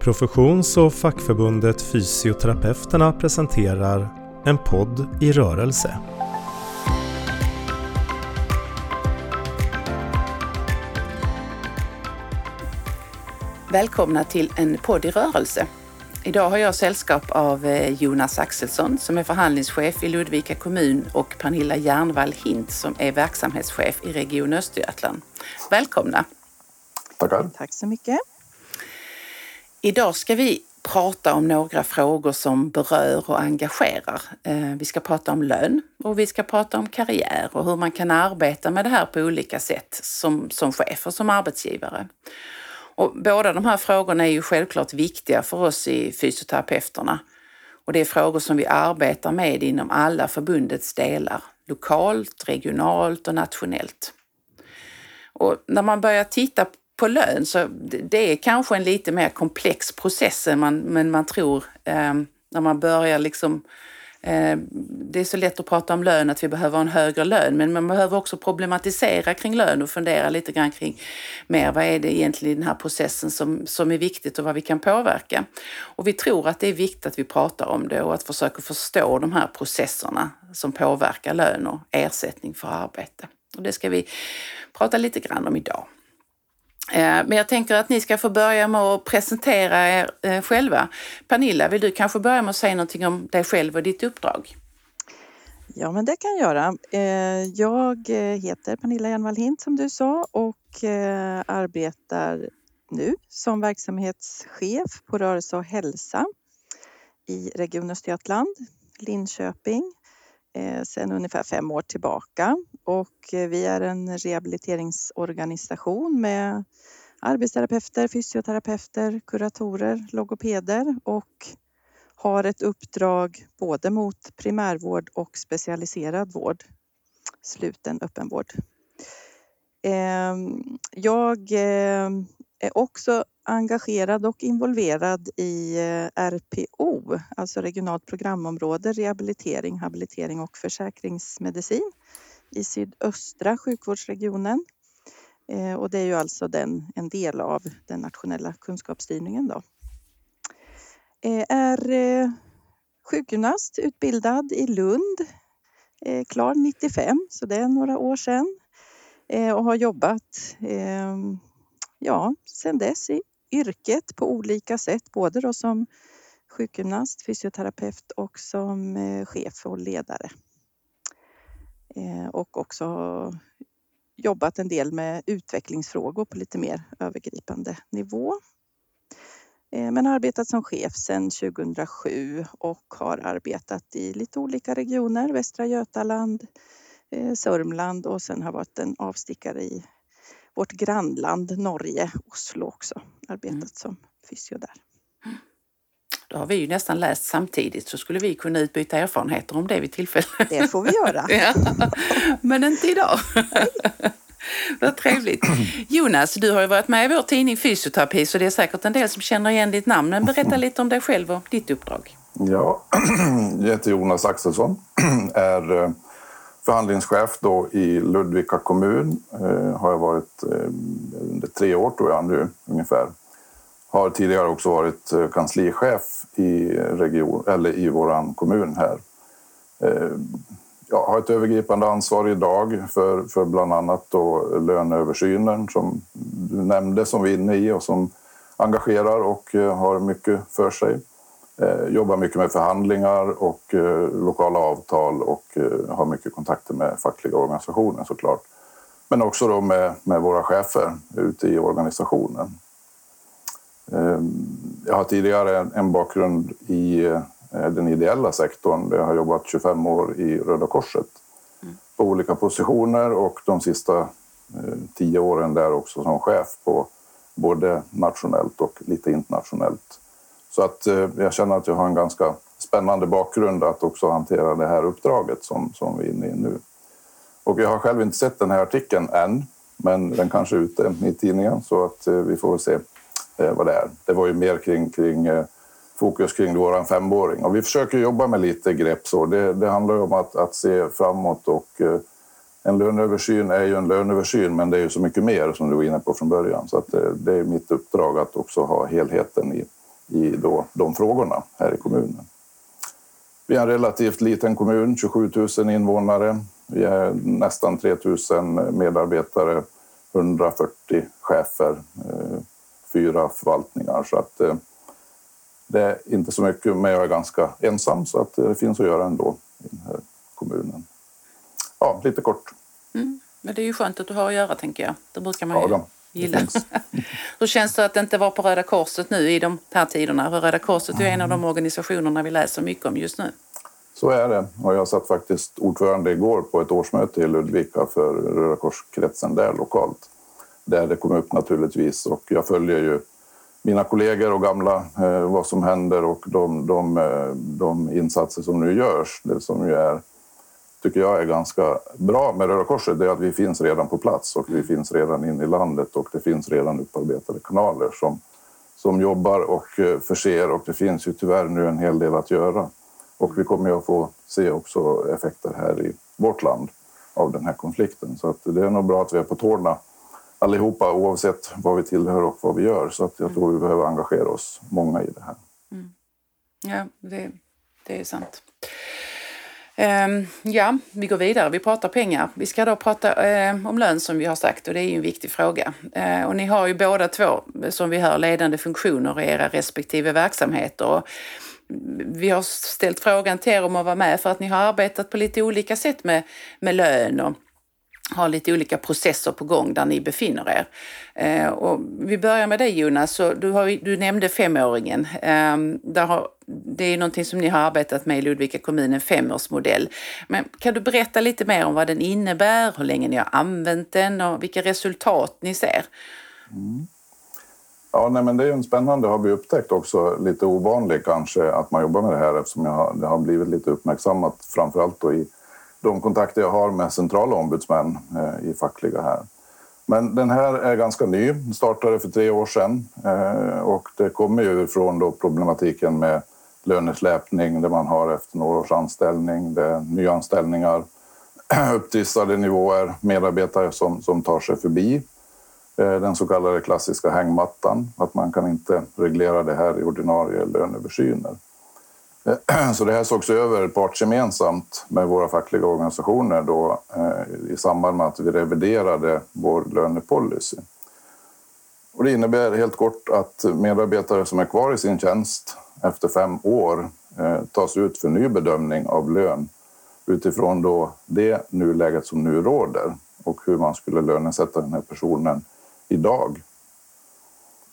Professions och fackförbundet Fysioterapeuterna presenterar En podd i rörelse. Välkomna till En podd i rörelse. Idag har jag sällskap av eh, Jonas Axelsson som är förhandlingschef i Ludvika kommun och Pernilla Järnvall Hint som är verksamhetschef i Region Östergötland. Välkomna! Tackar! Tack så mycket! Idag ska vi prata om några frågor som berör och engagerar. Eh, vi ska prata om lön och vi ska prata om karriär och hur man kan arbeta med det här på olika sätt som, som chef och som arbetsgivare. Och båda de här frågorna är ju självklart viktiga för oss i fysioterapeuterna. Och det är frågor som vi arbetar med inom alla förbundets delar, lokalt, regionalt och nationellt. Och när man börjar titta på lön så det är kanske en lite mer komplex process än man, men man tror eh, när man börjar liksom eh, det är så lätt att prata om lön, att vi behöver en högre lön, men man behöver också problematisera kring lön och fundera lite grann kring mer vad är det egentligen i den här processen som, som är viktigt och vad vi kan påverka. Och vi tror att det är viktigt att vi pratar om det och att försöka förstå de här processerna som påverkar lön och ersättning för arbete. Och det ska vi prata lite grann om idag. Eh, men jag tänker att ni ska få börja med att presentera er eh, själva. Pernilla, vill du kanske börja med att säga någonting om dig själv och ditt uppdrag? Ja, men det kan jag göra. Eh, jag heter Pernilla Hjelmwall Hint som du sa och arbetar nu som verksamhetschef på Rörelse och hälsa i Region Östergötland, Linköping, Eh, sedan ungefär fem år tillbaka. Och eh, vi är en rehabiliteringsorganisation med arbetsterapeuter, fysioterapeuter, kuratorer, logopeder och har ett uppdrag både mot primärvård och specialiserad vård, sluten öppenvård. Ehm, jag eh, är också engagerad och involverad i eh, RPO, alltså regionalt programområde, rehabilitering, habilitering och försäkringsmedicin i sydöstra sjukvårdsregionen. Eh, och det är ju alltså den, en del av den nationella kunskapsstyrningen. Då. Eh, är sjukgymnast, utbildad i Lund, klar 95, så det är några år sedan. Och har jobbat ehm, ja, sedan dess i yrket på olika sätt, både då som sjukgymnast, fysioterapeut och som eh, chef och ledare. Eh, och också jobbat en del med utvecklingsfrågor på lite mer övergripande nivå. Men men arbetat som chef sedan 2007 och har arbetat i lite olika regioner, Västra Götaland, Sörmland och sen har varit en avstickare i vårt grannland Norge, Oslo också, arbetat mm. som fysio där. Då har vi ju nästan läst samtidigt så skulle vi kunna utbyta erfarenheter om det vid tillfälle. Det får vi göra. ja. Men inte idag. Vad trevligt. Jonas, du har ju varit med i vår tidning Fysioterapi så det är säkert en del som känner igen ditt namn. Men berätta lite om dig själv och ditt uppdrag. Ja, jag heter Jonas Axelsson, är eh, förhandlingschef då i Ludvika kommun. Eh, har jag varit eh, under tre år tror jag nu ungefär. Har tidigare också varit eh, kanslichef i, region, eller i vår kommun här jag har ett övergripande ansvar idag för, för bland annat då löneöversynen som du nämnde, som vi är inne i och som engagerar och har mycket för sig. Eh, jobbar mycket med förhandlingar och eh, lokala avtal och eh, har mycket kontakter med fackliga organisationer såklart. Men också då med, med våra chefer ute i organisationen. Eh, jag har tidigare en bakgrund i den ideella sektorn. Jag har jobbat 25 år i Röda Korset mm. på olika positioner och de sista tio åren där också som chef på både nationellt och lite internationellt. Så att eh, jag känner att jag har en ganska spännande bakgrund att också hantera det här uppdraget som, som vi är inne i nu. Och jag har själv inte sett den här artikeln än, men den kanske är ute i tidningen så att eh, vi får se eh, vad det är. Det var ju mer kring, kring fokus kring vår femåring. Och vi försöker jobba med lite grepp. Så. Det, det handlar om att, att, se framåt och en löneöversyn är ju en löneöversyn men det är ju så mycket mer som du var inne på från början. Så att det, det är mitt uppdrag att också ha helheten i, i då de frågorna här i kommunen. Vi är en relativt liten kommun, 27 000 invånare. Vi är nästan 3 000 medarbetare, 140 chefer, eh, fyra förvaltningar. Så att eh, det är inte så mycket, men jag är ganska ensam så att det finns att göra ändå i den här kommunen. Ja, lite kort. Mm. Men det är ju skönt att du har att göra tänker jag. Det brukar man ju Ja, gilla. Hur känns det att inte vara på Röda Korset nu i de här tiderna? För Röda Korset är ju en av de organisationerna vi läser mycket om just nu. Så är det. Och jag satt faktiskt ordförande igår på ett årsmöte i Ludvika för Röda Korskretsen där lokalt. Där det kom upp naturligtvis och jag följer ju mina kollegor och gamla eh, vad som händer och de, de, eh, de insatser som nu görs. Det som ju är, tycker jag är ganska bra med Röda Korset det är att vi finns redan på plats och vi finns redan inne i landet och det finns redan upparbetade kanaler som, som jobbar och eh, förser och det finns ju tyvärr nu en hel del att göra. Och vi kommer ju att få se också effekter här i vårt land av den här konflikten. Så att det är nog bra att vi är på tårna allihopa oavsett vad vi tillhör och vad vi gör. Så att jag tror vi behöver engagera oss många i det här. Mm. Ja, det, det är sant. Ehm, ja, vi går vidare. Vi pratar pengar. Vi ska då prata eh, om lön som vi har sagt och det är ju en viktig fråga. Eh, och ni har ju båda två, som vi hör, ledande funktioner i era respektive verksamheter. Och vi har ställt frågan till er om att vara med för att ni har arbetat på lite olika sätt med, med lön och har lite olika processer på gång där ni befinner er. Eh, och vi börjar med dig Jonas, så du, har, du nämnde femåringen. Eh, där har, det är någonting som ni har arbetat med i Ludvika kommun, en femårsmodell. Men kan du berätta lite mer om vad den innebär, hur länge ni har använt den och vilka resultat ni ser? Mm. Ja, nej, men det är en spännande, har vi upptäckt också, lite ovanligt kanske att man jobbar med det här eftersom jag har, det har blivit lite uppmärksammat framförallt då i de kontakter jag har med centrala ombudsmän eh, i fackliga här. Men den här är ganska ny, startade för tre år sedan eh, och det kommer ju från då problematiken med lönesläpning där man har efter några års anställning, det är nyanställningar, upptrissade nivåer, medarbetare som, som tar sig förbi eh, den så kallade klassiska hängmattan, att man kan inte reglera det här i ordinarie löneöversyner. Så det här sågs över partsgemensamt med våra fackliga organisationer då, eh, i samband med att vi reviderade vår lönepolicy. Och det innebär helt kort att medarbetare som är kvar i sin tjänst efter fem år eh, tas ut för ny bedömning av lön utifrån då det nuläget som nu råder och hur man skulle lönesätta den här personen idag.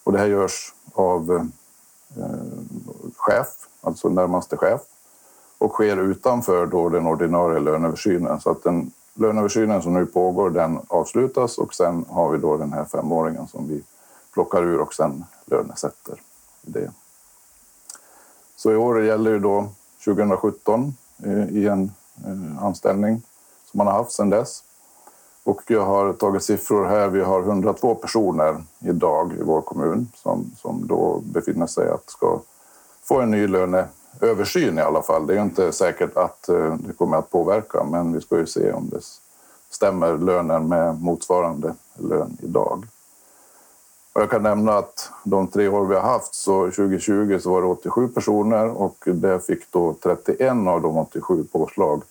Och det här görs av eh, chef alltså närmaste chef, och sker utanför då den ordinarie löneöversynen. Så att den löneöversynen som nu pågår, den avslutas och sen har vi då den här femåringen som vi plockar ur och sen lönesätter det. Så i år gäller ju då 2017 eh, i en eh, anställning som man har haft sedan dess. Och jag har tagit siffror här. Vi har 102 personer idag i vår kommun som, som då befinner sig att ska få en ny löneöversyn i alla fall. Det är inte säkert att eh, det kommer att påverka, men vi ska ju se om det stämmer lönen med motsvarande lön idag. Och jag kan nämna att de tre år vi har haft, så 2020 så var det 87 personer och det fick då 31 av de 87 påslag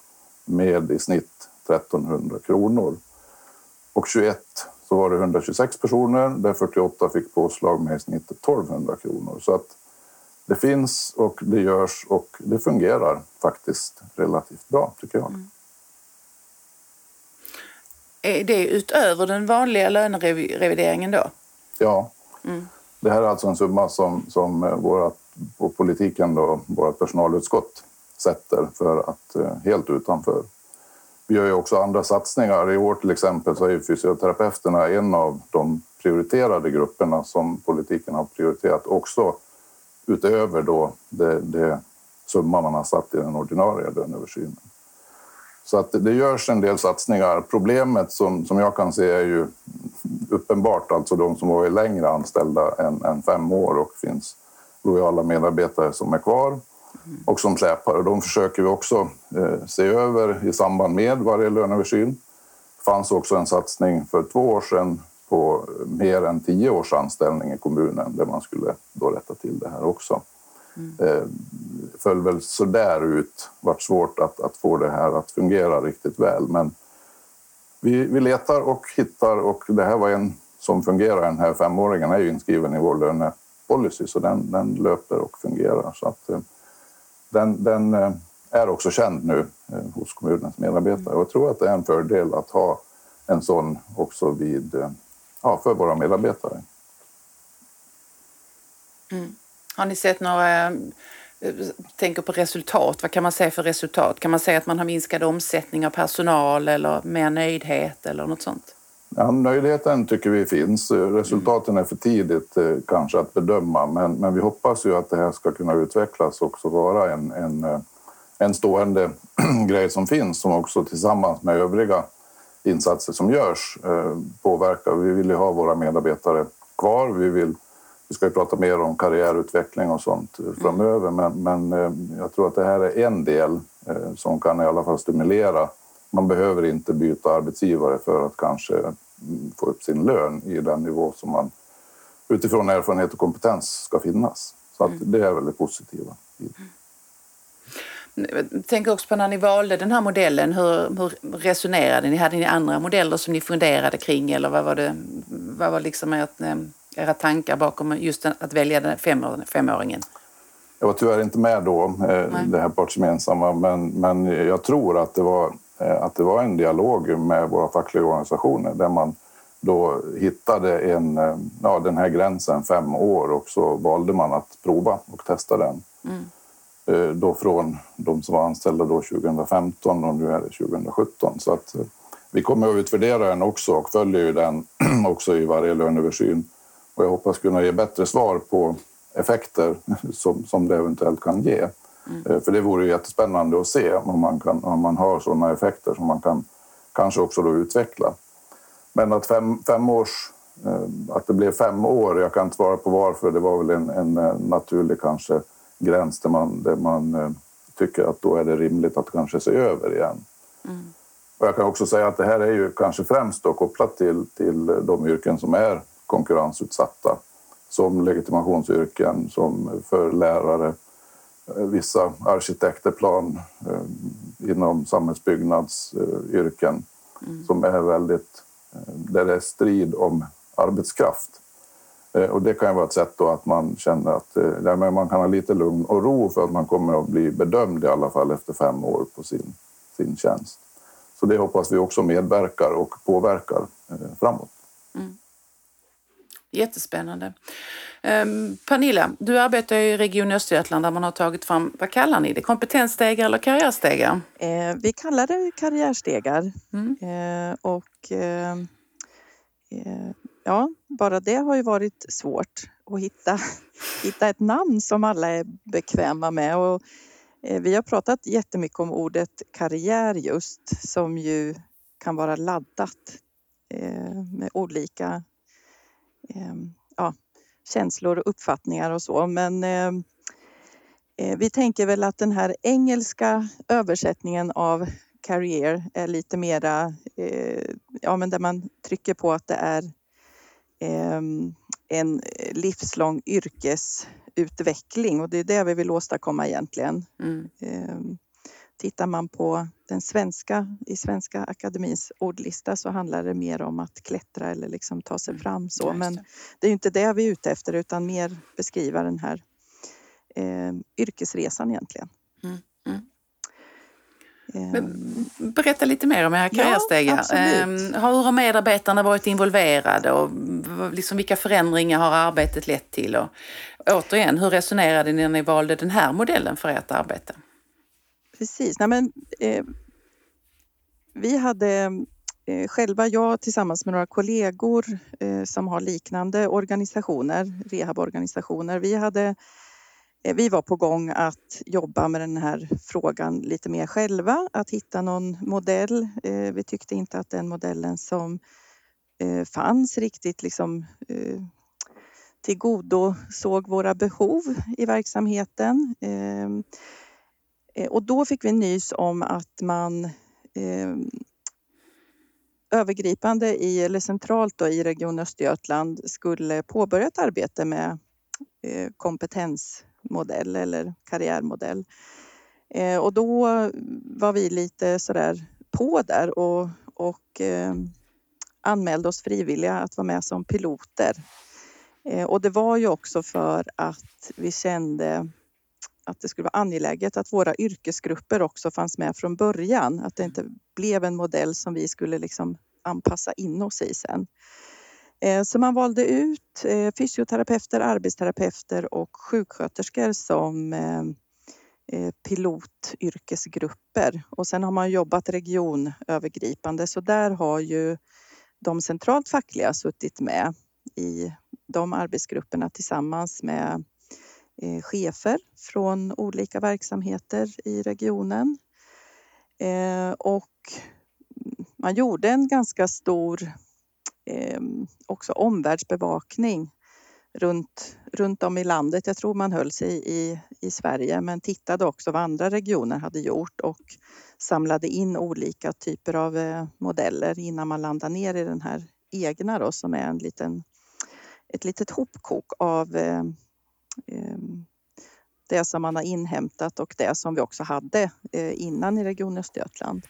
med i snitt 1300 kronor. Och 21 så var det 126 personer där 48 fick påslag med i snitt 1200 kronor. Så att det finns och det görs och det fungerar faktiskt relativt bra tycker jag. Mm. Är det utöver den vanliga lönerevideringen då? Ja. Mm. Det här är alltså en summa som, som eh, vårat, politiken då, vårt personalutskott sätter för att eh, helt utanför. Vi gör ju också andra satsningar. I år till exempel så är fysioterapeuterna en av de prioriterade grupperna som politiken har prioriterat också utöver då det, det summa man har satt i den ordinarie löneöversynen. Så att det görs en del satsningar. Problemet som, som jag kan se är ju uppenbart, alltså de som varit längre anställda än, än fem år och finns lojala medarbetare som är kvar och som släpar. De försöker vi också eh, se över i samband med varje löneöversyn. Det fanns också en satsning för två år sedan på mer än tio års anställning i kommunen där man skulle då rätta till det här också. Mm. Eh, föll väl sådär ut, vart svårt att, att få det här att fungera riktigt väl. Men vi, vi letar och hittar och det här var en som fungerar. Den här femåringen är ju inskriven i vår lönepolicy så den, den löper och fungerar. Så att, eh, den, den eh, är också känd nu eh, hos kommunens medarbetare och jag tror att det är en fördel att ha en sån också vid, ja, för våra medarbetare. Mm. Har ni sett några tänker på resultat, vad kan man säga för resultat? Kan man säga att man har minskad omsättning av personal eller mer nöjdhet eller något sånt? Ja, nöjdheten tycker vi finns. Resultaten är för tidigt eh, kanske att bedöma men, men vi hoppas ju att det här ska kunna utvecklas och också vara en, en, eh, en stående grej som finns som också tillsammans med övriga insatser som görs eh, påverkar. Vi vill ju ha våra medarbetare kvar. Vi, vill, vi ska ju prata mer om karriärutveckling och sånt framöver men, men jag tror att det här är en del som kan i alla fall stimulera man behöver inte byta arbetsgivare för att kanske få upp sin lön i den nivå som man utifrån erfarenhet och kompetens ska finnas. Så att mm. det är väldigt positiva. Tänker också på när ni valde den här modellen, hur, hur resonerade ni? Hade ni andra modeller som ni funderade kring eller vad var, det, vad var liksom ert, eh, era tankar bakom just att välja den fem, femåringen? Jag var tyvärr inte med då, eh, det här partsgemensamma, men, men jag tror att det var Eh, att det var en dialog med våra fackliga organisationer där man då hittade en, ja, den här gränsen fem år och så valde man att prova och testa den. Mm. Eh, då från de som var anställda då 2015 och nu är det 2017. Så att vi kommer att utvärdera den också och följer ju den också i varje löneöversyn. Och jag hoppas kunna ge bättre svar på effekter som, som det eventuellt kan ge. Mm. För det vore jättespännande att se om man, kan, om man har sådana effekter som man kan kanske också då utveckla. Men att fem, fem års, eh, att det blev fem år, jag kan inte svara på varför, det var väl en, en eh, naturlig kanske gräns där man, där man tycker att då är det rimligt att kanske se över igen. Mm. Och jag kan också säga att det här är ju kanske främst då kopplat till, till de yrken som är konkurrensutsatta som legitimationsyrken, som för lärare, Eh, vissa arkitekter, plan eh, inom samhällsbyggnadsyrken mm. som är väldigt, eh, där det är strid om arbetskraft. Och det kan ju vara ett sätt då att man känner att man kan ha lite lugn och ro för att man kommer att bli bedömd i alla fall efter fem år på sin, sin tjänst. Så det hoppas vi också medverkar och påverkar framåt. Mm. Jättespännande. Um, Pernilla, du arbetar i Region Östergötland där man har tagit fram, vad kallar ni det, kompetensstegar eller karriärstegar? Eh, vi kallar det karriärstegar. Mm. Eh, och eh, eh, ja, bara det har ju varit svårt att hitta, hitta ett namn som alla är bekväma med. Och, eh, vi har pratat jättemycket om ordet karriär just som ju kan vara laddat eh, med olika ehm, ja, känslor och uppfattningar och så. Men eh, vi tänker väl att den här engelska översättningen av career är lite mera, ja men där man trycker på att det är en livslång yrkesutveckling och det är det vi vill åstadkomma egentligen. Mm. Eh, Tittar man på den svenska, i Svenska Akademins ordlista så handlar det mer om att klättra eller liksom ta sig mm, fram så. Men det är inte det vi är ute efter utan mer beskriva den här eh, yrkesresan egentligen. Mm. Mm. Ehm. Berätta lite mer om era karriärstegar. Ja, ehm, hur har medarbetarna varit involverade och liksom vilka förändringar har arbetet lett till? Och återigen, hur resonerade ni när ni valde den här modellen för ert arbete? Precis. Nej, men, eh, vi hade eh, själva, jag tillsammans med några kollegor eh, som har liknande organisationer, rehaborganisationer, vi, hade, Eh, vi var på gång att jobba med den här frågan lite mer själva, att hitta någon modell. Eh, vi tyckte inte att den modellen som eh, fanns riktigt liksom, tillgodosåg våra behov i verksamheten. Ehm, och då fick vi nys om att man ehm, övergripande i, eller centralt då, i Region Östergötland skulle påbörja ett arbete med kompetens modell eller karriärmodell. Eh, och då var vi lite sådär på där och, och eh, anmälde oss frivilliga att vara med som piloter. Eh, och det var ju också för att vi kände att det skulle vara angeläget att våra yrkesgrupper också fanns med från början. Att det inte blev en modell som vi skulle liksom anpassa in oss i sen. Eh, så man valde ut eh, fysioterapeuter, arbetsterapeuter och sjuksköterskor som eh, pilotyrkesgrupper. Och sen har man jobbat regionövergripande så där har ju de centralt fackliga suttit med i de arbetsgrupperna tillsammans med chefer från olika verksamheter i regionen. Och man gjorde en ganska stor eh, också omvärldsbevakning runt, runt om i landet. Jag tror man höll sig i, i Sverige men tittade också vad andra regioner hade gjort och samlade in olika typer av eh, modeller innan man landade ner i den här egna då, som är en liten, ett litet hopkok av eh, eh, det som man har inhämtat och det som vi också hade eh, innan i Region Östergötland.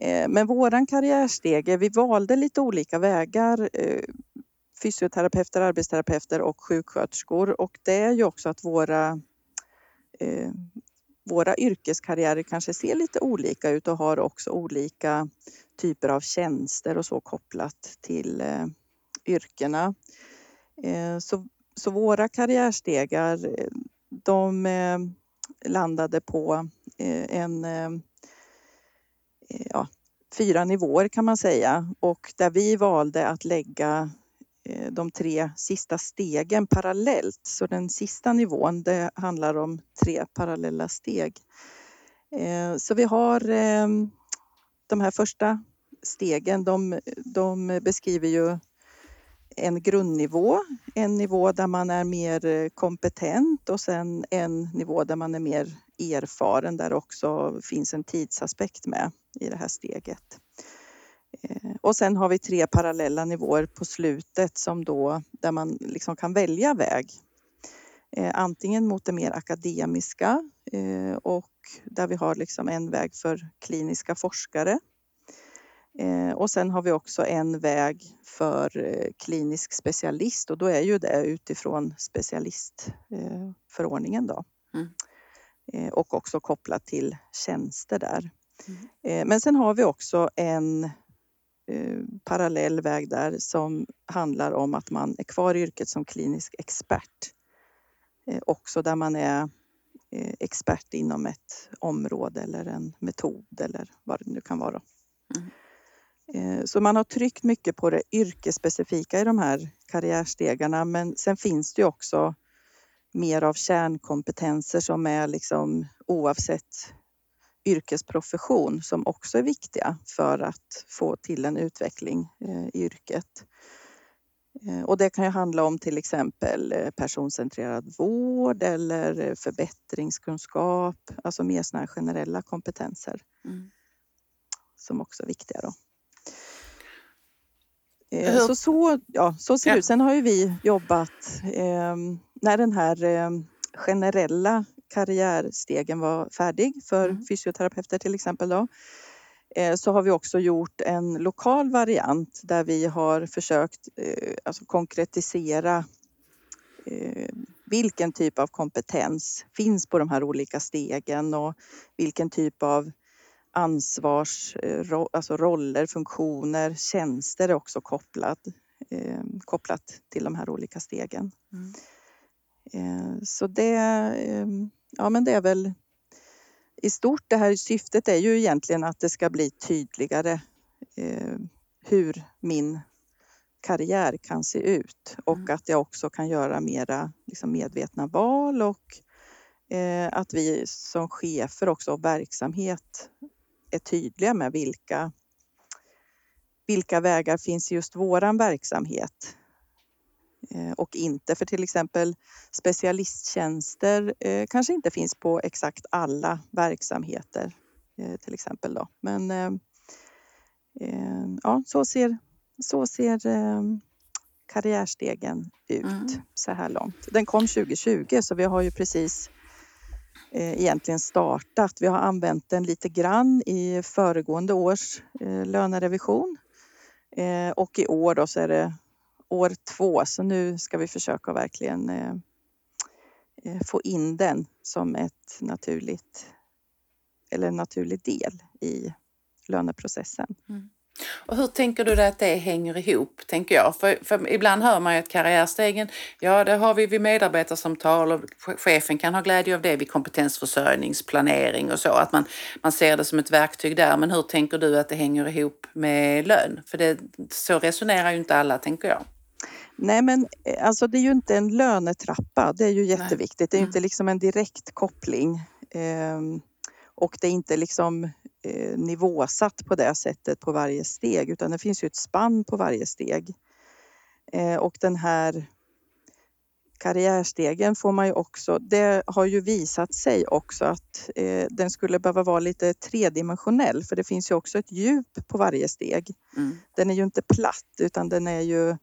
Eh, men våran karriärstege, vi valde lite olika vägar eh, fysioterapeuter, arbetsterapeuter och sjuksköterskor och det är ju också att våra eh, våra yrkeskarriärer kanske ser lite olika ut och har också olika typer av tjänster och så kopplat till eh, yrkena. Eh, så, så våra karriärstegar de eh, landade på en eh, ja, fyra nivåer kan man säga och där vi valde att lägga eh, de tre sista stegen parallellt. Så den sista nivån det handlar om tre parallella steg. Eh, så vi har ehm, de här första stegen, de, de beskriver ju en grundnivå, en nivå där man är mer eh, kompetent och sen en nivå där man är mer erfaren där också finns en tidsaspekt med i det här steget. Eh, och sen har vi tre parallella nivåer på slutet som då, där man liksom kan välja väg. Eh, antingen mot det mer akademiska eh, och där vi har liksom en väg för kliniska forskare. Och sen har vi också en väg för klinisk specialist och då är ju det utifrån specialistförordningen då. Mm. Och också kopplat till tjänster där. Mm. Men sen har vi också en Eh, parallell väg där som handlar om att man är kvar i yrket som klinisk expert. Eh, också där man är eh, expert inom ett område eller en metod eller vad det nu kan vara. Mm. Så man har tryckt mycket på det yrkesspecifika i de här karriärstegarna men sen finns det ju också mer av kärnkompetenser som är liksom oavsett yrkesprofession som också är viktiga för att få till en utveckling eh, i yrket. Eh, och det kan ju handla om till exempel eh, personcentrerad vård eller förbättringskunskap, alltså mer sådana generella kompetenser mm. som också är viktiga. Då. Så, så, ja, så ser det ut. Sen har ju vi jobbat eh, när den här eh, generella karriärstegen var färdig för mm. fysioterapeuter till exempel. Då, eh, så har vi också gjort en lokal variant där vi har försökt eh, alltså konkretisera eh, vilken typ av kompetens finns på de här olika stegen och vilken typ av ansvars, alltså roller, funktioner, tjänster är också kopplat, kopplat till de här olika stegen. Mm. Så det ja, men det är väl i stort det här syftet är ju egentligen att det ska bli tydligare eh, hur min karriär kan se ut och mm. att jag också kan göra mera liksom, medvetna val och eh, att vi som chefer också och verksamhet är tydliga med vilka vilka vägar finns i just våran verksamhet Eh, och inte. För till exempel specialisttjänster eh, kanske inte finns på exakt alla verksamheter eh, till exempel. Då. Men eh, ja, så ser, så ser eh, karriärstegen ut mm. så här långt. Den kom 2020 så vi har ju precis eh, egentligen startat. Vi har använt den lite grann i föregående års eh, lönerevision eh, och i år då så är det år två så nu ska vi försöka verkligen eh, eh, få in den som ett naturligt eller en naturlig del i löneprocessen. Mm. Och hur tänker du dig att det hänger ihop, tänker jag? För, för, ibland hör man ju att karriärstegen, ja det har vi vid medarbetarsamtal och chefen kan ha glädje av det vid kompetensförsörjningsplanering och så, att man, man ser det som ett verktyg där. Men hur tänker du att det hänger ihop med lön? För det, så resonerar ju inte alla, tänker jag. Nej, men eh, alltså det är ju inte en lönetrappa. Det är ju jätteviktigt. Det är mm. inte liksom en direkt koppling. Ehm, och det är inte liksom eh, nivåsatt på det sättet på varje steg utan det finns ju ett spann på varje steg. Eh, och den här karriärstegen får man ju också, det har ju visat sig också att eh, den skulle behöva vara lite tredimensionell för det finns ju också ett djup på varje steg. Mm. Den är ju inte platt utan den är ju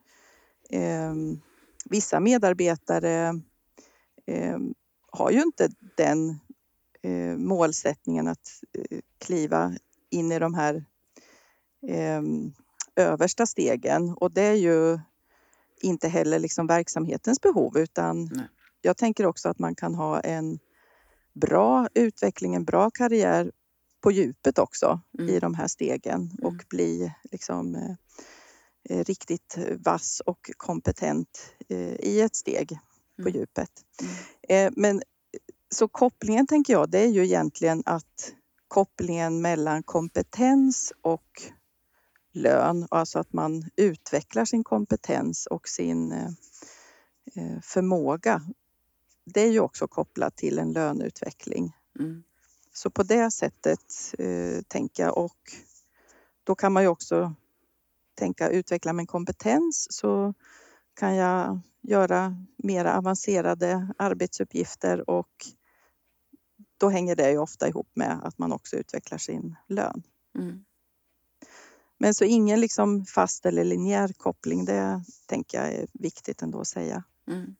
vissa medarbetare eh, har ju inte den eh, målsättningen att eh, kliva in i de här eh, översta stegen och det är ju inte heller liksom verksamhetens behov utan Nej. jag tänker också att man kan ha en bra utveckling, en bra karriär på djupet också mm. i de här stegen och mm. bli liksom eh, riktigt vass och kompetent eh, i ett steg på mm. djupet. Mm. Eh, men så kopplingen tänker jag, det är ju egentligen att kopplingen mellan kompetens och lön, alltså att man utvecklar sin kompetens och sin eh, eh, förmåga. Det är ju också kopplat till en löneutveckling. Mm. Så på det sättet eh, tänker jag och då kan man ju också tänka utveckla min kompetens så kan jag göra mer avancerade arbetsuppgifter och då hänger det ju ofta ihop med att man också utvecklar sin lön. Mm. Men så ingen liksom fast eller linjär koppling, det tänker jag är viktigt ändå att säga. Mm.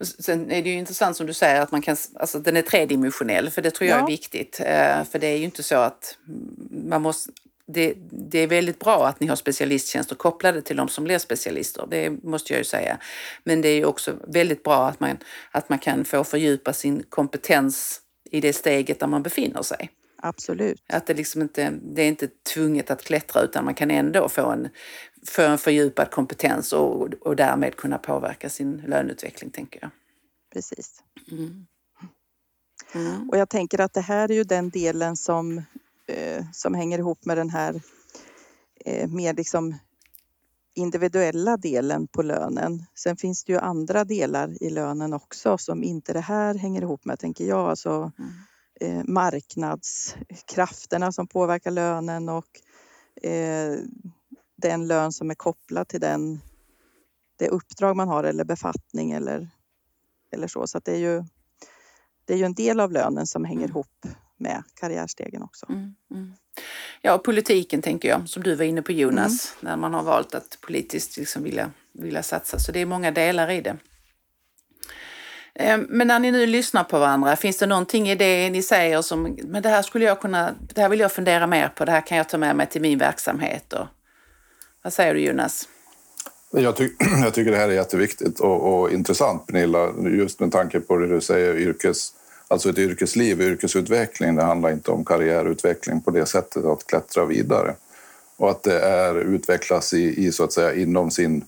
Sen är det ju intressant som du säger att man kan, alltså den är tredimensionell för det tror jag ja. är viktigt. Eh, för det är ju inte så att man måste, det, det, är väldigt bra att ni har specialisttjänster kopplade till de som blir specialister, det måste jag ju säga. Men det är också väldigt bra att man, att man kan få fördjupa sin kompetens i det steget där man befinner sig. Absolut. Att det, liksom inte, det är inte tvunget att klättra utan man kan ändå få en, få en fördjupad kompetens och, och därmed kunna påverka sin löneutveckling, tänker jag. Precis. Mm. Mm. Och jag tänker att det här är ju den delen som, som hänger ihop med den här eh, mer liksom individuella delen på lönen. Sen finns det ju andra delar i lönen också som inte det här hänger ihop med, tänker jag. Alltså, mm. eh, marknadskrafterna som påverkar lönen och eh, den lön som är kopplad till den, det uppdrag man har eller befattning eller, eller så. Så det är ju det är ju en del av lönen som hänger mm. ihop med karriärstegen också. Mm, mm. Ja, politiken tänker jag, som du var inne på Jonas, mm. när man har valt att politiskt liksom vilja, vilja satsa. Så det är många delar i det. Ehm, men när ni nu lyssnar på varandra, finns det någonting i det ni säger som, men det här skulle jag kunna, det här vill jag fundera mer på, det här kan jag ta med mig till min verksamhet. Och, vad säger du Jonas? Jag, ty jag tycker det här är jätteviktigt och, och intressant Pernilla, just med tanke på det du säger, yrkes Alltså ett yrkesliv, yrkesutveckling, det handlar inte om karriärutveckling på det sättet att klättra vidare. Och att det är utvecklas i, i så att säga inom sin,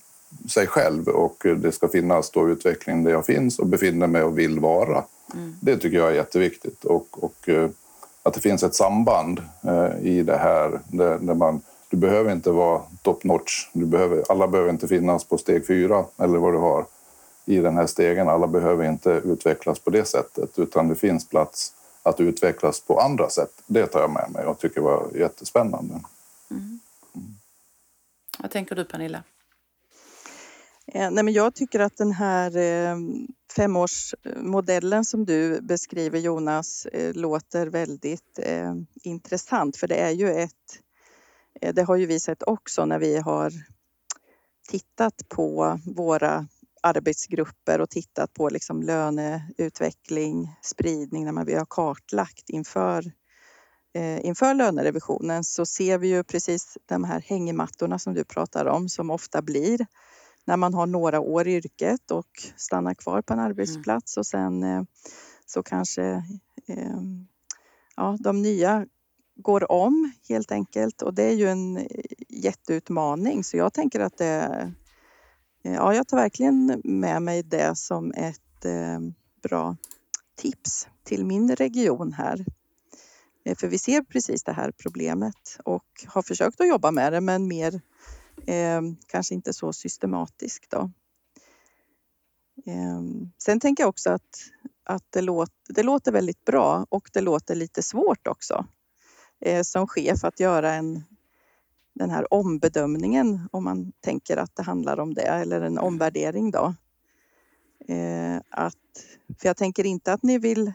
sig själv och det ska finnas då utveckling där jag finns och befinner mig och vill vara. Mm. Det tycker jag är jätteviktigt och, och eh, att det finns ett samband eh, i det här där, där man du behöver inte vara top notch. Du behöver, alla behöver inte finnas på steg fyra eller vad du har i den här stegen. Alla behöver inte utvecklas på det sättet utan det finns plats att utvecklas på andra sätt. Det tar jag med mig och tycker var jättespännande. Mm. Mm. Vad tänker du Pernilla? Eh, nej, men jag tycker att den här eh, femårsmodellen som du beskriver Jonas eh, låter väldigt intressant för det är ju ett det har ju vi sett också när vi har tittat på våra arbetsgrupper och tittat på liksom löneutveckling, spridning när vi har kartlagt inför, eh, inför lönerevisionen så ser vi ju precis de här hängmattorna som du pratar om som ofta blir när man har några år i yrket och stannar kvar på en mm. arbetsplats och sen eh, så kanske eh, ja, de nya går om helt enkelt och det är ju en jätteutmaning så jag tänker att det Ja, jag tar verkligen med mig det som ett eh, bra tips till min region här. Eh, för vi ser precis det här problemet och har försökt att jobba med det men mer eh, kanske inte så systematiskt. Då. Eh, sen tänker jag också att, att det, låter, det låter väldigt bra och det låter lite svårt också eh, som chef att göra en den här ombedömningen om man tänker att det handlar om det eller en omvärdering då. Eh, att, för jag tänker inte att ni vill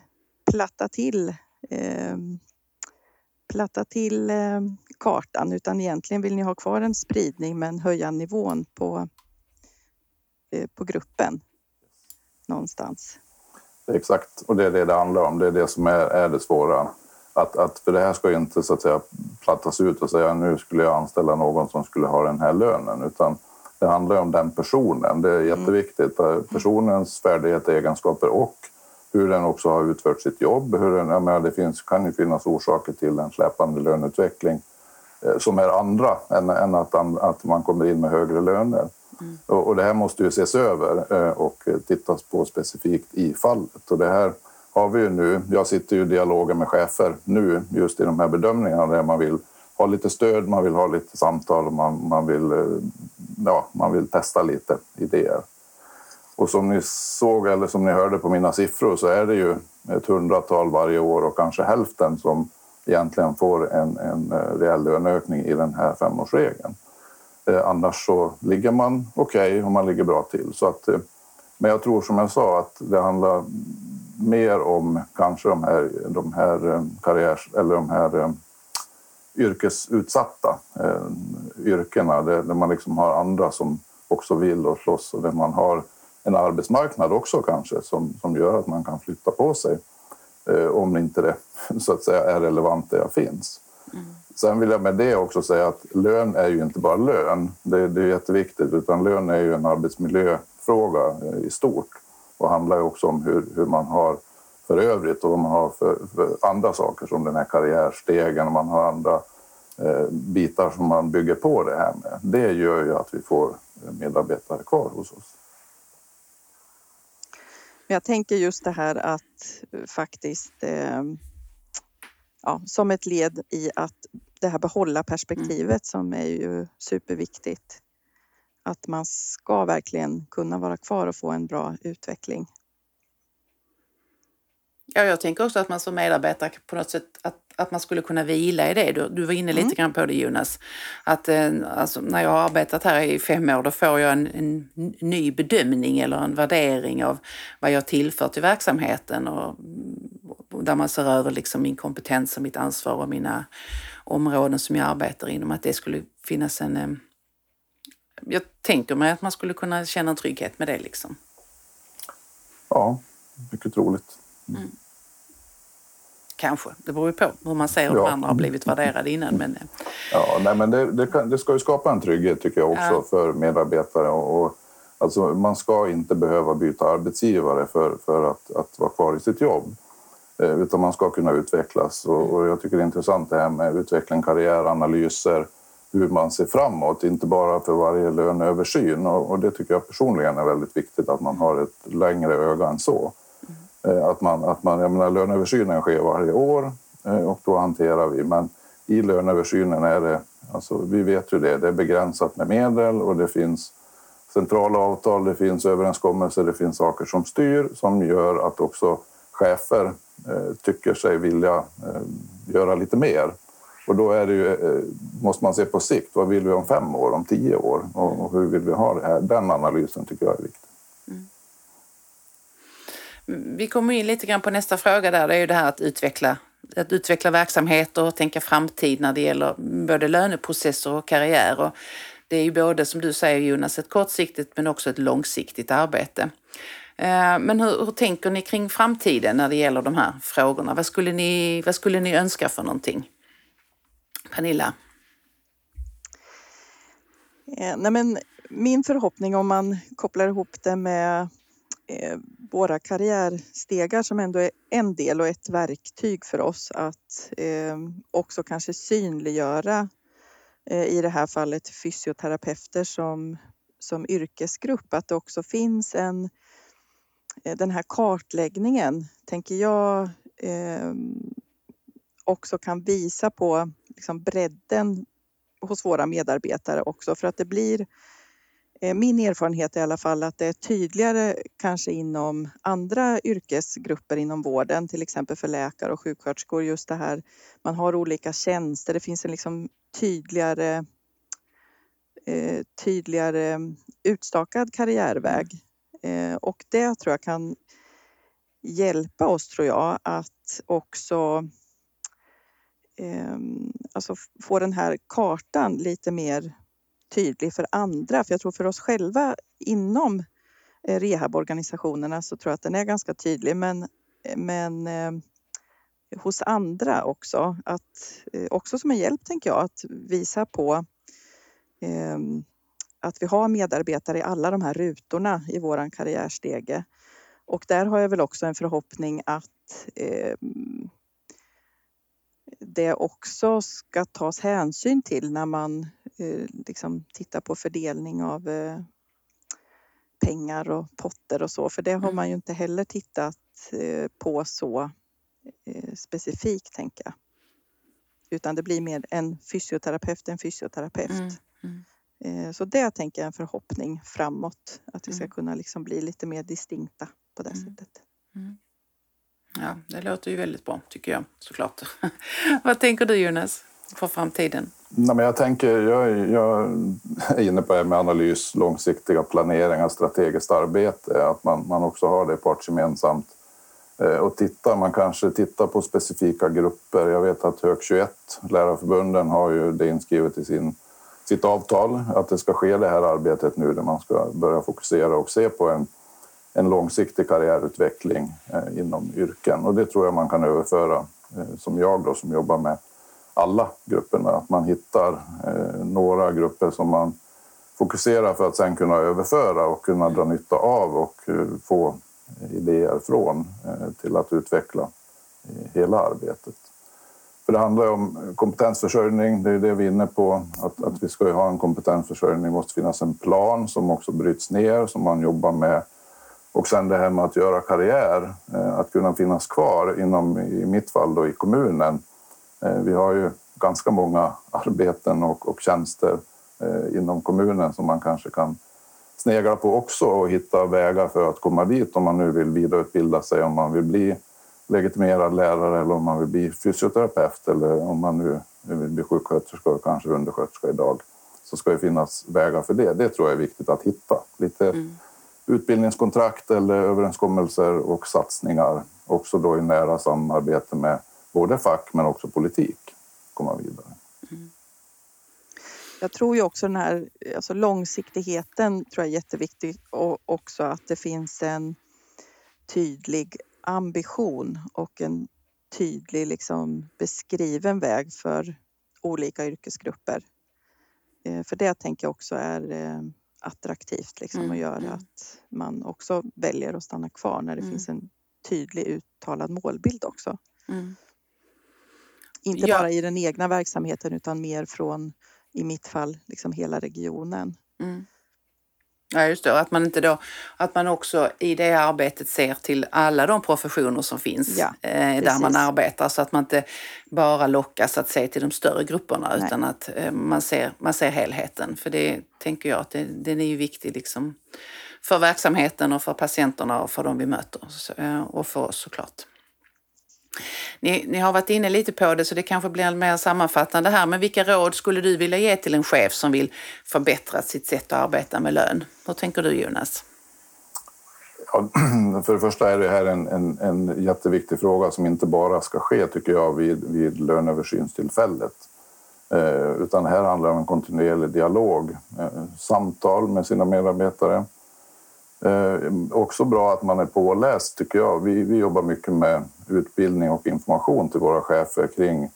platta till eh, platta till eh, kartan utan egentligen vill ni ha kvar en spridning men höja nivån på, eh, på gruppen någonstans. Exakt, och det är det det handlar om. Det är det som är, är det svåra. Att, att, för det här ska inte så att säga plattas ut och säga nu skulle jag anställa någon som skulle ha den här lönen utan det handlar om den personen. Det är jätteviktigt. Mm. Personens färdigheter, egenskaper och hur den också har utfört sitt jobb. Hur den, jag menar, det finns, kan ju finnas orsaker till en släpande löneutveckling eh, som är andra än, än att, att man kommer in med högre löner. Mm. Och, och, det här måste ju ses över eh, och tittas på specifikt i fallet. Och det här har vi ju nu. Jag sitter ju i dialogen med chefer nu just i de här bedömningarna där man vill ha lite stöd, man vill ha lite samtal och man, man, vill, eh, ja, man vill testa lite idéer. Och som ni såg eller som ni hörde på mina siffror så är det ju ett hundratal varje år och kanske hälften som egentligen får en, en eh, reell löneökning i den här femårsregeln. Eh, annars så ligger man okej okay och man ligger bra till. Så att, eh, men jag tror som jag sa att det handlar mer om kanske de här, de här eh, karriärs eller de här eh, yrkesutsatta eh, yrkena där, där man liksom har andra som också vill och slåss och där man har en arbetsmarknad också kanske som, som gör att man kan flytta på sig om inte det så att säga är relevant där jag finns. Mm. Sen vill jag med det också säga att lön är ju inte bara lön. Det, det är jätteviktigt utan lön är ju en arbetsmiljöfråga i stort och handlar ju också om hur, hur man har för övrigt och vad man har för, för, andra saker som den här karriärstegen och man har andra eh, bitar som man bygger på det här med. Det gör ju att vi får medarbetare kvar hos oss. Jag tänker just det här att faktiskt eh, ja, som ett led i att det här behålla perspektivet mm. som är ju superviktigt att man ska verkligen kunna vara kvar och få en bra utveckling. Ja, jag tänker också att man som medarbetare på något sätt att, att man skulle kunna vila i det. Du, du var inne lite mm. grann på det Jonas. Att eh, alltså, när jag har arbetat här i fem år då får jag en, en, ny bedömning eller en värdering av vad jag tillför till verksamheten och, och där man ser över liksom min kompetens och mitt ansvar och mina områden som jag arbetar inom. Att det skulle finnas en eh, jag tänker mig att man skulle kunna känna en trygghet med det. Liksom. Ja, mycket troligt. Mm. Mm. Kanske, det beror ju på hur man ser hur ja. andra har blivit värderade innan. Men... Eh. Ja, nej, men det, det, kan, det ska ju skapa en trygghet tycker jag också ja. för medarbetare. Och, och, alltså, man ska inte behöva byta arbetsgivare för, för att, att vara kvar i sitt jobb. Eh, utan man ska kunna utvecklas. Och, och jag tycker det är intressant det här med utveckling, karriäranalyser hur man ser framåt, inte bara för varje löneöversyn. Och, det tycker jag personligen är väldigt viktigt, att man har ett längre öga än så. Mm. Att man, att man, jag menar, löneöversynen sker varje år eh, och då hanterar vi. Men i löneöversynen är det, alltså, vi vet ju det, det är begränsat med medel och det finns centrala avtal, det finns överenskommelser, det finns saker som styr som gör att också chefer eh, tycker sig vilja eh, göra lite mer. Och då är det ju, eh, måste man se på sikt. Vad vill vi om fem år, om tio år? Och hur vill vi ha det här? Den analysen tycker jag är viktig. Mm. Vi kommer in lite grann på nästa fråga där. Det är ju det här att utveckla att utveckla verksamheter och tänka framtid när det gäller både löneprocesser och karriär. Och det är ju både, som du säger Jonas, ett kortsiktigt men också ett långsiktigt arbete. Eh, men hur, hur, tänker ni kring framtiden när det gäller de här frågorna? Vad skulle ni, vad skulle ni önska för någonting? Pernilla? Eh, nej men min förhoppning om man kopplar ihop det med eh, våra karriärstegar som ändå är en del och ett verktyg för oss att eh, också kanske synliggöra eh, i det här fallet fysioterapeuter som, som yrkesgrupp. Att det också finns en eh, den här kartläggningen, tänker jag, eh, också kan visa på liksom bredden hos våra medarbetare också. För att det blir eh, min erfarenhet i alla fall att det är tydligare kanske inom andra yrkesgrupper inom vården, till exempel för läkare och sjuksköterskor, just det här man har olika tjänster, det finns en liksom tydligare eh, tydligare utstakad karriärväg. Eh, och det tror jag kan hjälpa oss, tror jag, att också Ehm, alltså få den här kartan lite mer tydlig för andra. För jag tror för oss själva inom eh, rehaborganisationerna så tror jag att den är ganska tydlig. Men, eh, men eh, hos andra också, att, eh, också som en hjälp tänker jag, att visa på eh, att vi har medarbetare i alla de här rutorna i våran karriärstege. Och där har jag väl också en förhoppning att eh, det också ska tas hänsyn till när man eh, liksom tittar på fördelning av eh, pengar och potter och så, för det har mm. man ju inte heller tittat eh, på så specifikt, tänker jag. Utan det blir mer en fysioterapeut, en fysioterapeut. Mm. Mm. Så det tänker jag är en förhoppning framåt, att vi ska mm. kunna liksom bli lite mer distinkta på det mm. sättet. Ja, det låter ju väldigt bra tycker jag såklart. Vad tänker du Jonas för framtiden? Nej, men jag, tänker, jag, jag är inne på det med analys, långsiktiga planeringar, strategiskt arbete. Att man, man också har det partsgemensamt. Eh, och titta, man kanske tittar på specifika grupper. Jag vet att Hög 21, lärarförbunden, har ju det inskrivet i sin, sitt avtal att det ska ske det här arbetet nu där man ska börja fokusera och se på en en långsiktig karriärutveckling eh, inom yrken. Och det tror jag man kan överföra, eh, som jag då, som jobbar med alla grupperna. Att man hittar eh, några grupper som man fokuserar för att sen kunna överföra och kunna dra nytta av och få idéer från till att utveckla hela arbetet. För det handlar ju om kompetensförsörjning, det är det vi är inne på. Att, att vi ska ha en kompetensförsörjning, det måste finnas en plan som också bryts ner, som man jobbar med och sen det här med att göra karriär, eh, att kunna finnas kvar inom, i mitt fall då, i kommunen. Eh, vi har ju ganska många arbeten och, och tjänster eh, inom kommunen som man kanske kan snegla på också och hitta vägar för att komma dit om man nu vill vidareutbilda sig, om man vill bli legitimerad lärare eller om man vill bli fysioterapeut eller om man nu vill bli sjuksköterska och kanske undersköterska idag så ska det finnas vägar för det. Det tror jag är viktigt att hitta. Lite mm utbildningskontrakt eller överenskommelser och satsningar. Också då i nära samarbete med både fack men också politik. Komma vidare. Mm. Jag tror ju också den här alltså långsiktigheten tror jag är jätteviktig och också att det finns en tydlig ambition och en tydlig liksom beskriven väg för olika yrkesgrupper. Eh, för det tänker jag också är eh, attraktivt liksom, mm. och gör mm. att man också väljer att stanna kvar när det mm. finns en tydlig uttalad målbild också. Mm. Inte ja. bara i den egna verksamheten utan mer från, i mitt fall, liksom hela regionen. Ja, just det. Att man, inte då, att man också i det arbetet ser till alla de professioner som finns ja, eh, där man arbetar så att man inte bara lockas att se till de större grupperna Nej. utan att eh, man, ser, man ser helheten. För det tänker jag att det, den är ju viktig liksom, för verksamheten och för patienterna och för de vi möter så, eh, och för oss såklart. Ni, ni, har varit inne lite på det så det kanske blir mer sammanfattande här. Men vilka råd skulle du vilja ge till en chef som vill förbättra sitt sätt att arbeta med lön? Hur tänker du Jonas? Ja, för det första är det här en, en, en jätteviktig fråga som inte bara ska ske, tycker jag, vid, vid löneöversynstillfället. Eh, utan här handlar det om en kontinuerlig dialog, eh, samtal med sina medarbetare. Eh, också bra att man är påläst, tycker jag. Vi, vi jobbar mycket med utbildning och information till våra chefer kring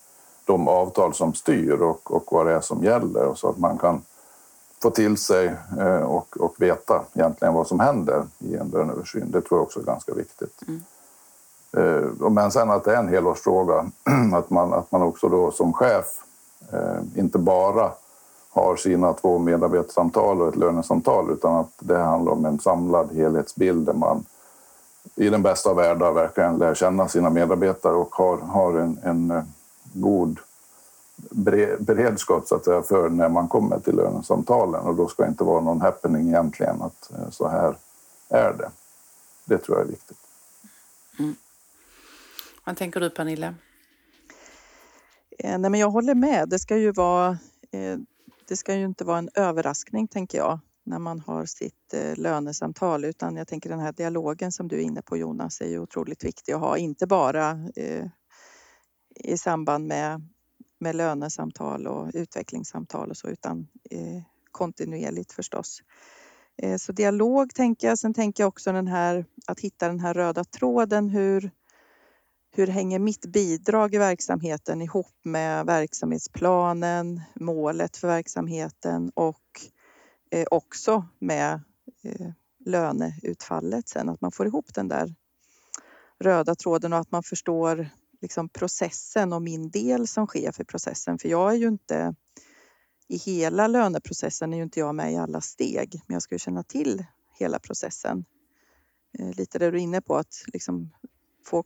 de avtal som styr och, och vad det är som gäller så att man kan få till sig eh, och, och veta egentligen vad som händer i en löneöversyn. Det tror jag också är ganska viktigt. Mm. Eh, men sen att det är en helårsfråga, att man, att man också då som chef eh, inte bara har sina två medarbetarsamtal och ett lönesamtal utan att det handlar om en samlad helhetsbild där man i den bästa av världar verkligen lär känna sina medarbetare och har, har en, en god beredskap så att säga, för när man kommer till lönesamtalen och då ska det inte vara någon happening egentligen att eh, så här är det. Det tror jag är viktigt. Mm. Vad tänker du Pernilla? Eh, nej, men jag håller med. Det ska ju vara eh, det ska ju inte vara en överraskning tänker jag när man har sitt eh, lönesamtal utan jag tänker den här dialogen som du är inne på Jonas är ju otroligt viktig att ha, inte bara eh, i samband med med lönesamtal och utvecklingssamtal och så utan eh, kontinuerligt förstås. Eh, så dialog tänker jag. Sen tänker jag också den här att hitta den här röda tråden. Hur, hur hänger mitt bidrag i verksamheten ihop med verksamhetsplanen, målet för verksamheten och eh, också med eh, löneutfallet sen. Att man får ihop den där röda tråden och att man förstår liksom processen och min del som chef i processen. För jag är ju inte i hela löneprocessen är ju inte jag med i alla steg, men jag ska ju känna till hela processen. Eh, lite det du är inne på, att liksom få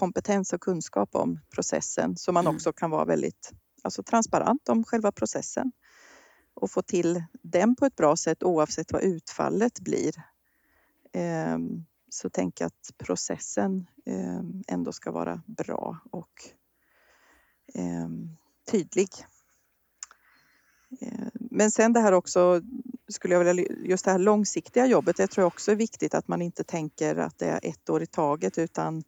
kompetens och kunskap om processen så man mm. också kan vara väldigt alltså, transparent om själva processen och få till den på ett bra sätt oavsett vad utfallet blir. Ehm, så tänk att processen ehm, ändå ska vara bra och ehm, tydlig. Men sen det här också, skulle jag vilja, just det här långsiktiga jobbet, det tror jag också är viktigt att man inte tänker att det är ett år i taget utan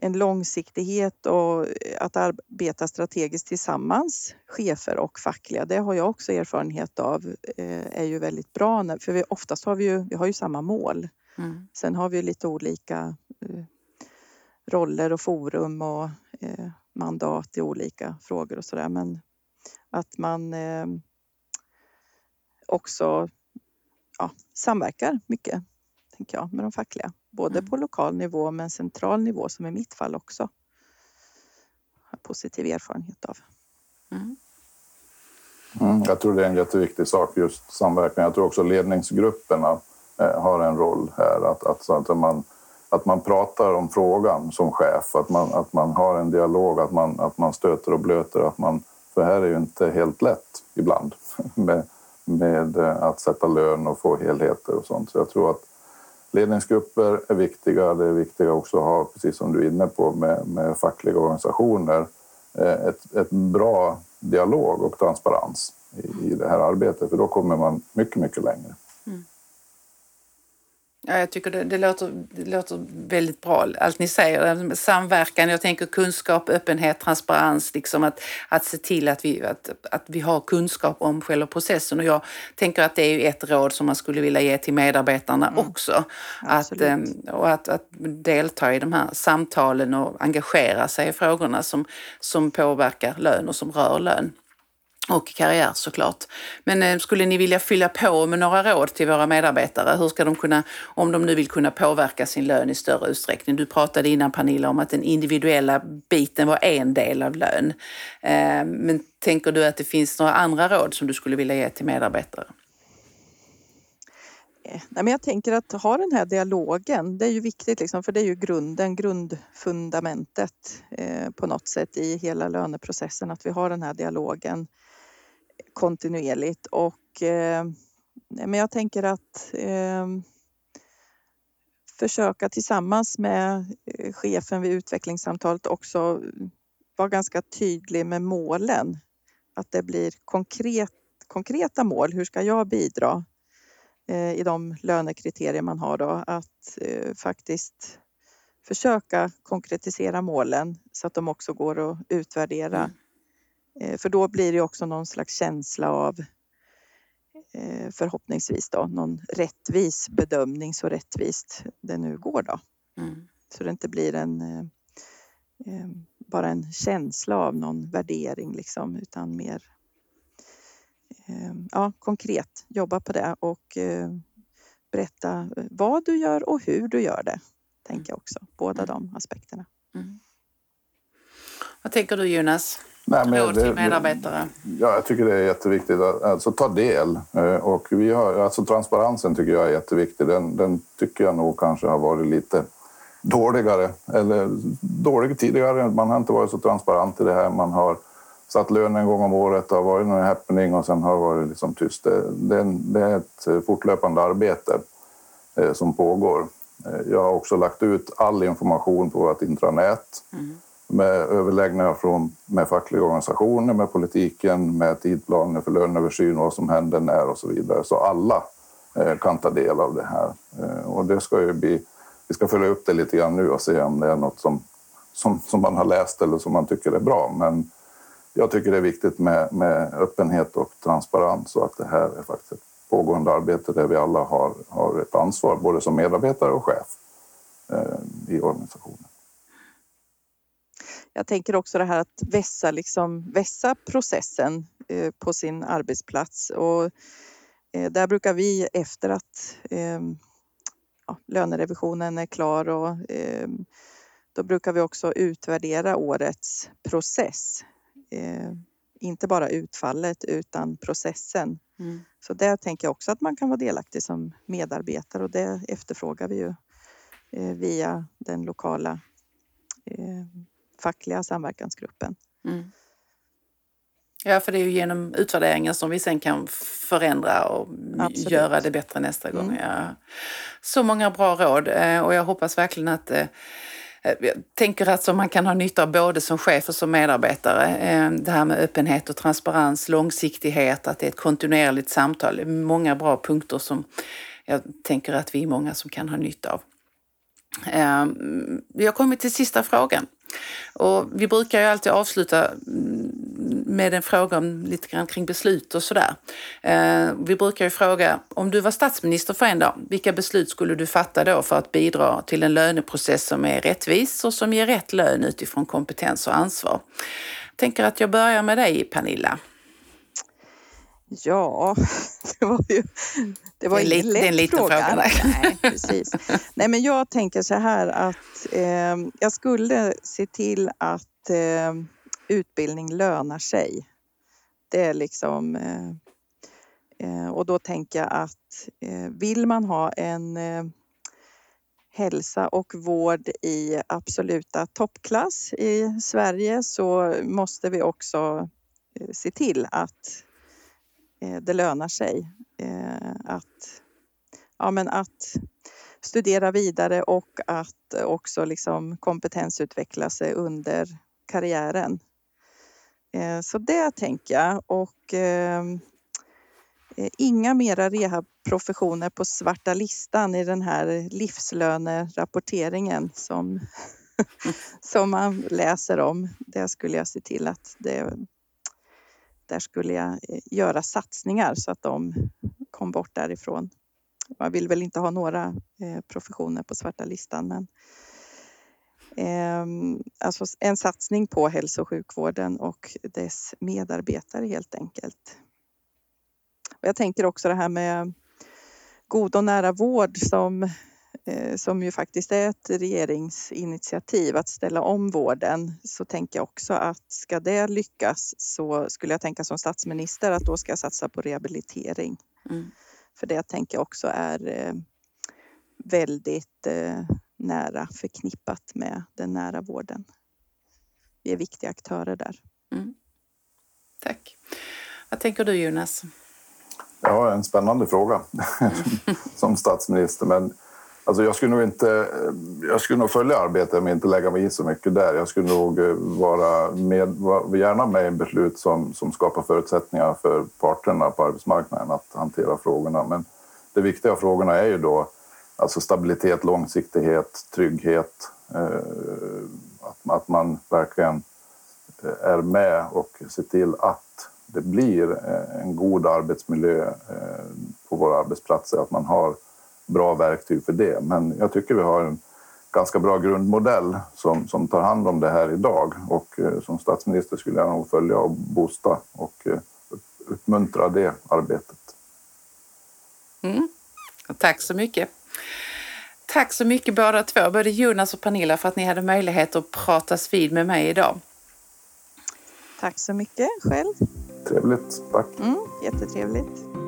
en långsiktighet och att arbeta strategiskt tillsammans, chefer och fackliga, det har jag också erfarenhet av, eh, är ju väldigt bra. För vi, oftast har vi ju, vi har ju samma mål. Mm. Sen har vi lite olika eh, roller och forum och eh, mandat i olika frågor och sådär. Men att man eh, också ja, samverkar mycket, tänker jag, med de fackliga. Både mm. på lokal nivå men central nivå som i mitt fall också. Har positiv erfarenhet av. Mm. Mm, jag tror det är en jätteviktig sak, just samverkan. Jag tror också ledningsgrupperna Eh, har en roll här. Att, att, så att, man, att man pratar om frågan som chef, att man, att man har en dialog, att man, att man stöter och blöter. Att man, för här är ju inte helt lätt ibland med, med eh, att sätta lön och få helheter och sånt. Så jag tror att ledningsgrupper är viktiga. Det är viktiga också att ha, precis som du är inne på, med, med fackliga organisationer, eh, ett, ett bra dialog och transparens i, i det här arbetet. För då kommer man mycket, mycket längre. Mm. Ja, jag tycker det, det, låter, det låter väldigt bra, allt ni säger. Samverkan, jag tänker kunskap, öppenhet, transparens, liksom att, att se till att vi, att, att vi har kunskap om själva processen. Och jag tänker att det är ett råd som man skulle vilja ge till medarbetarna mm. också. Att, ehm, och att, att delta i de här samtalen och engagera sig i frågorna som, som påverkar lön och som rör lön och karriär såklart. Men eh, skulle ni vilja fylla på med några råd till våra medarbetare? Hur ska de kunna, om de nu vill kunna påverka sin lön i större utsträckning? Du pratade innan Pernilla om att den individuella biten var en del av lön. Eh, men tänker du att det finns några andra råd som du skulle vilja ge till medarbetare? Eh, nej, men jag tänker att ha den här dialogen, det är ju viktigt liksom, för det är ju grunden, grundfundamentet eh, på något sätt i hela löneprocessen, att vi har den här dialogen kontinuerligt och eh, men jag tänker att eh, försöka tillsammans med eh, chefen vid utvecklingssamtalet också vara ganska tydlig med målen. Att det blir konkret, konkreta mål. Hur ska jag bidra? eh, i de lönekriterier man har då att eh, faktiskt försöka konkretisera målen så att de också går att utvärdera. Mm. Eh, för då blir det också någon slags känsla av eh, förhoppningsvis då någon rättvis bedömning så rättvist det nu går då. Mm. Så det inte blir en eh, bara en känsla av någon värdering liksom utan mer ja, konkret jobba på det och berätta vad du gör och hur du gör det. Tänker jag också, båda mm. de aspekterna. Mm. Vad tänker du Jonas? Nej, men Råd till medarbetare? Ja, jag tycker det är jätteviktigt att alltså, ta del. Eh, och vi har, alltså, transparensen tycker jag är jätteviktig. Den, den tycker jag nog kanske har varit lite dåligare. Eller dålig tidigare. Man har inte varit så transparent i det här. Man har satt lön en gång om året. Det har varit en happening och sen har det varit liksom tyst. Det, det, det är ett fortlöpande arbete eh, som pågår. Eh, jag har också lagt ut all information på vårt intranät. Mm med överläggningar från, med fackliga organisationer, med politiken, med tidplaner för löneöversyn, vad som händer när och så vidare. Så alla eh, kan ta del av det här. Eh, och det ska ju bli, vi ska följa upp det lite grann nu och se om det är något som, som, som man har läst eller som man tycker är bra. Men jag tycker det är viktigt med, med öppenhet och transparens och att det här är faktiskt ett pågående arbete där vi alla har, har ett ansvar, både som medarbetare och chef eh, i organisationen. Jag tänker också det här att vässa, liksom, vässa processen eh, på sin arbetsplats. Och, eh, där brukar vi efter att eh, ja, lönerevisionen är klar och eh, då brukar vi också utvärdera årets process. Eh, inte bara utfallet utan processen. Mm. Så där tänker jag också att man kan vara delaktig som medarbetare och det efterfrågar vi ju eh, via den lokala fackliga samverkansgruppen. Mm. Ja, för det är ju genom utvärderingen som vi sen kan förändra och Absolut. göra det bättre nästa gång. Mm. Ja. Så många bra råd eh, och jag hoppas verkligen att eh, jag tänker att man kan ha nytta av både som chef och som medarbetare. Eh, det här med öppenhet och transparens, långsiktighet, att det är ett kontinuerligt samtal. Många bra punkter som jag tänker att vi är många som kan ha nytta av. Vi har kommit till sista frågan. Och vi brukar ju alltid avsluta mm, med en fråga om lite grann kring beslut och sådär. Eh, vi brukar ju fråga, om du var statsminister för en dag, vilka beslut skulle du fatta då för att bidra till en löneprocess som är rättvis och som ger rätt lön utifrån kompetens och ansvar? Jag tänker att jag börjar med dig Pernilla. Ja, det var ju det var det lätt är en liten fråga. fråga Nej, precis. Nej, men jag tänker så här att eh, jag skulle se till att eh, utbildning lönar sig. Det är liksom... Eh, eh och då tänker jag att eh, vill man ha en eh, hälsa och vård i absoluta toppklass i Sverige så måste vi också se till att Eh, det lönar sig Eh, att, ja, men att studera vidare och att också liksom kompetensutveckla sig under karriären. Eh, så det tänker jag. Och eh, inga mera rehabprofessioner på svarta listan i den här livslönerapporteringen som, som man läser om. Det skulle jag se till att det där skulle jag eh, göra satsningar så att de kom bort därifrån. Man vill väl inte ha några eh, professioner på svarta listan men ehm, alltså en satsning på hälso och sjukvården och dess medarbetare helt enkelt. Och jag tänker också det här med god och nära vård som som ju faktiskt är ett regeringsinitiativ att ställa om vården så tänker jag också att ska det lyckas så skulle jag tänka som statsminister att då ska jag satsa på rehabilitering. Mm. För det tänker jag också är eh, väldigt eh, nära förknippat med den nära vården. Vi är viktiga aktörer där. Mm. Tack. Vad tänker du Jonas? Ja, en spännande fråga som statsminister. Men Alltså jag skulle nog inte... Jag skulle nog följa arbetet men inte lägga mig i så mycket där. Jag skulle nog eh, vara med, gärna med i beslut som, som skapar förutsättningar för parterna på arbetsmarknaden att hantera frågorna. Men de viktiga frågorna är ju då alltså stabilitet, långsiktighet, trygghet. Eh, att, att man verkligen eh, är med och ser till att det blir eh, en god arbetsmiljö på våra arbetsplatser, att man har bra verktyg för det. Men jag tycker vi har en ganska bra grundmodell som, som tar hand om det här idag och som statsminister skulle jag nog följa och boosta och uppmuntra det arbetet. Mm. Tack så mycket. Tack så mycket båda två, både Jonas och Pernilla, för att ni hade möjlighet att pratas vid med mig idag. Tack så mycket själv. Trevligt, tack. Mm, jättetrevligt.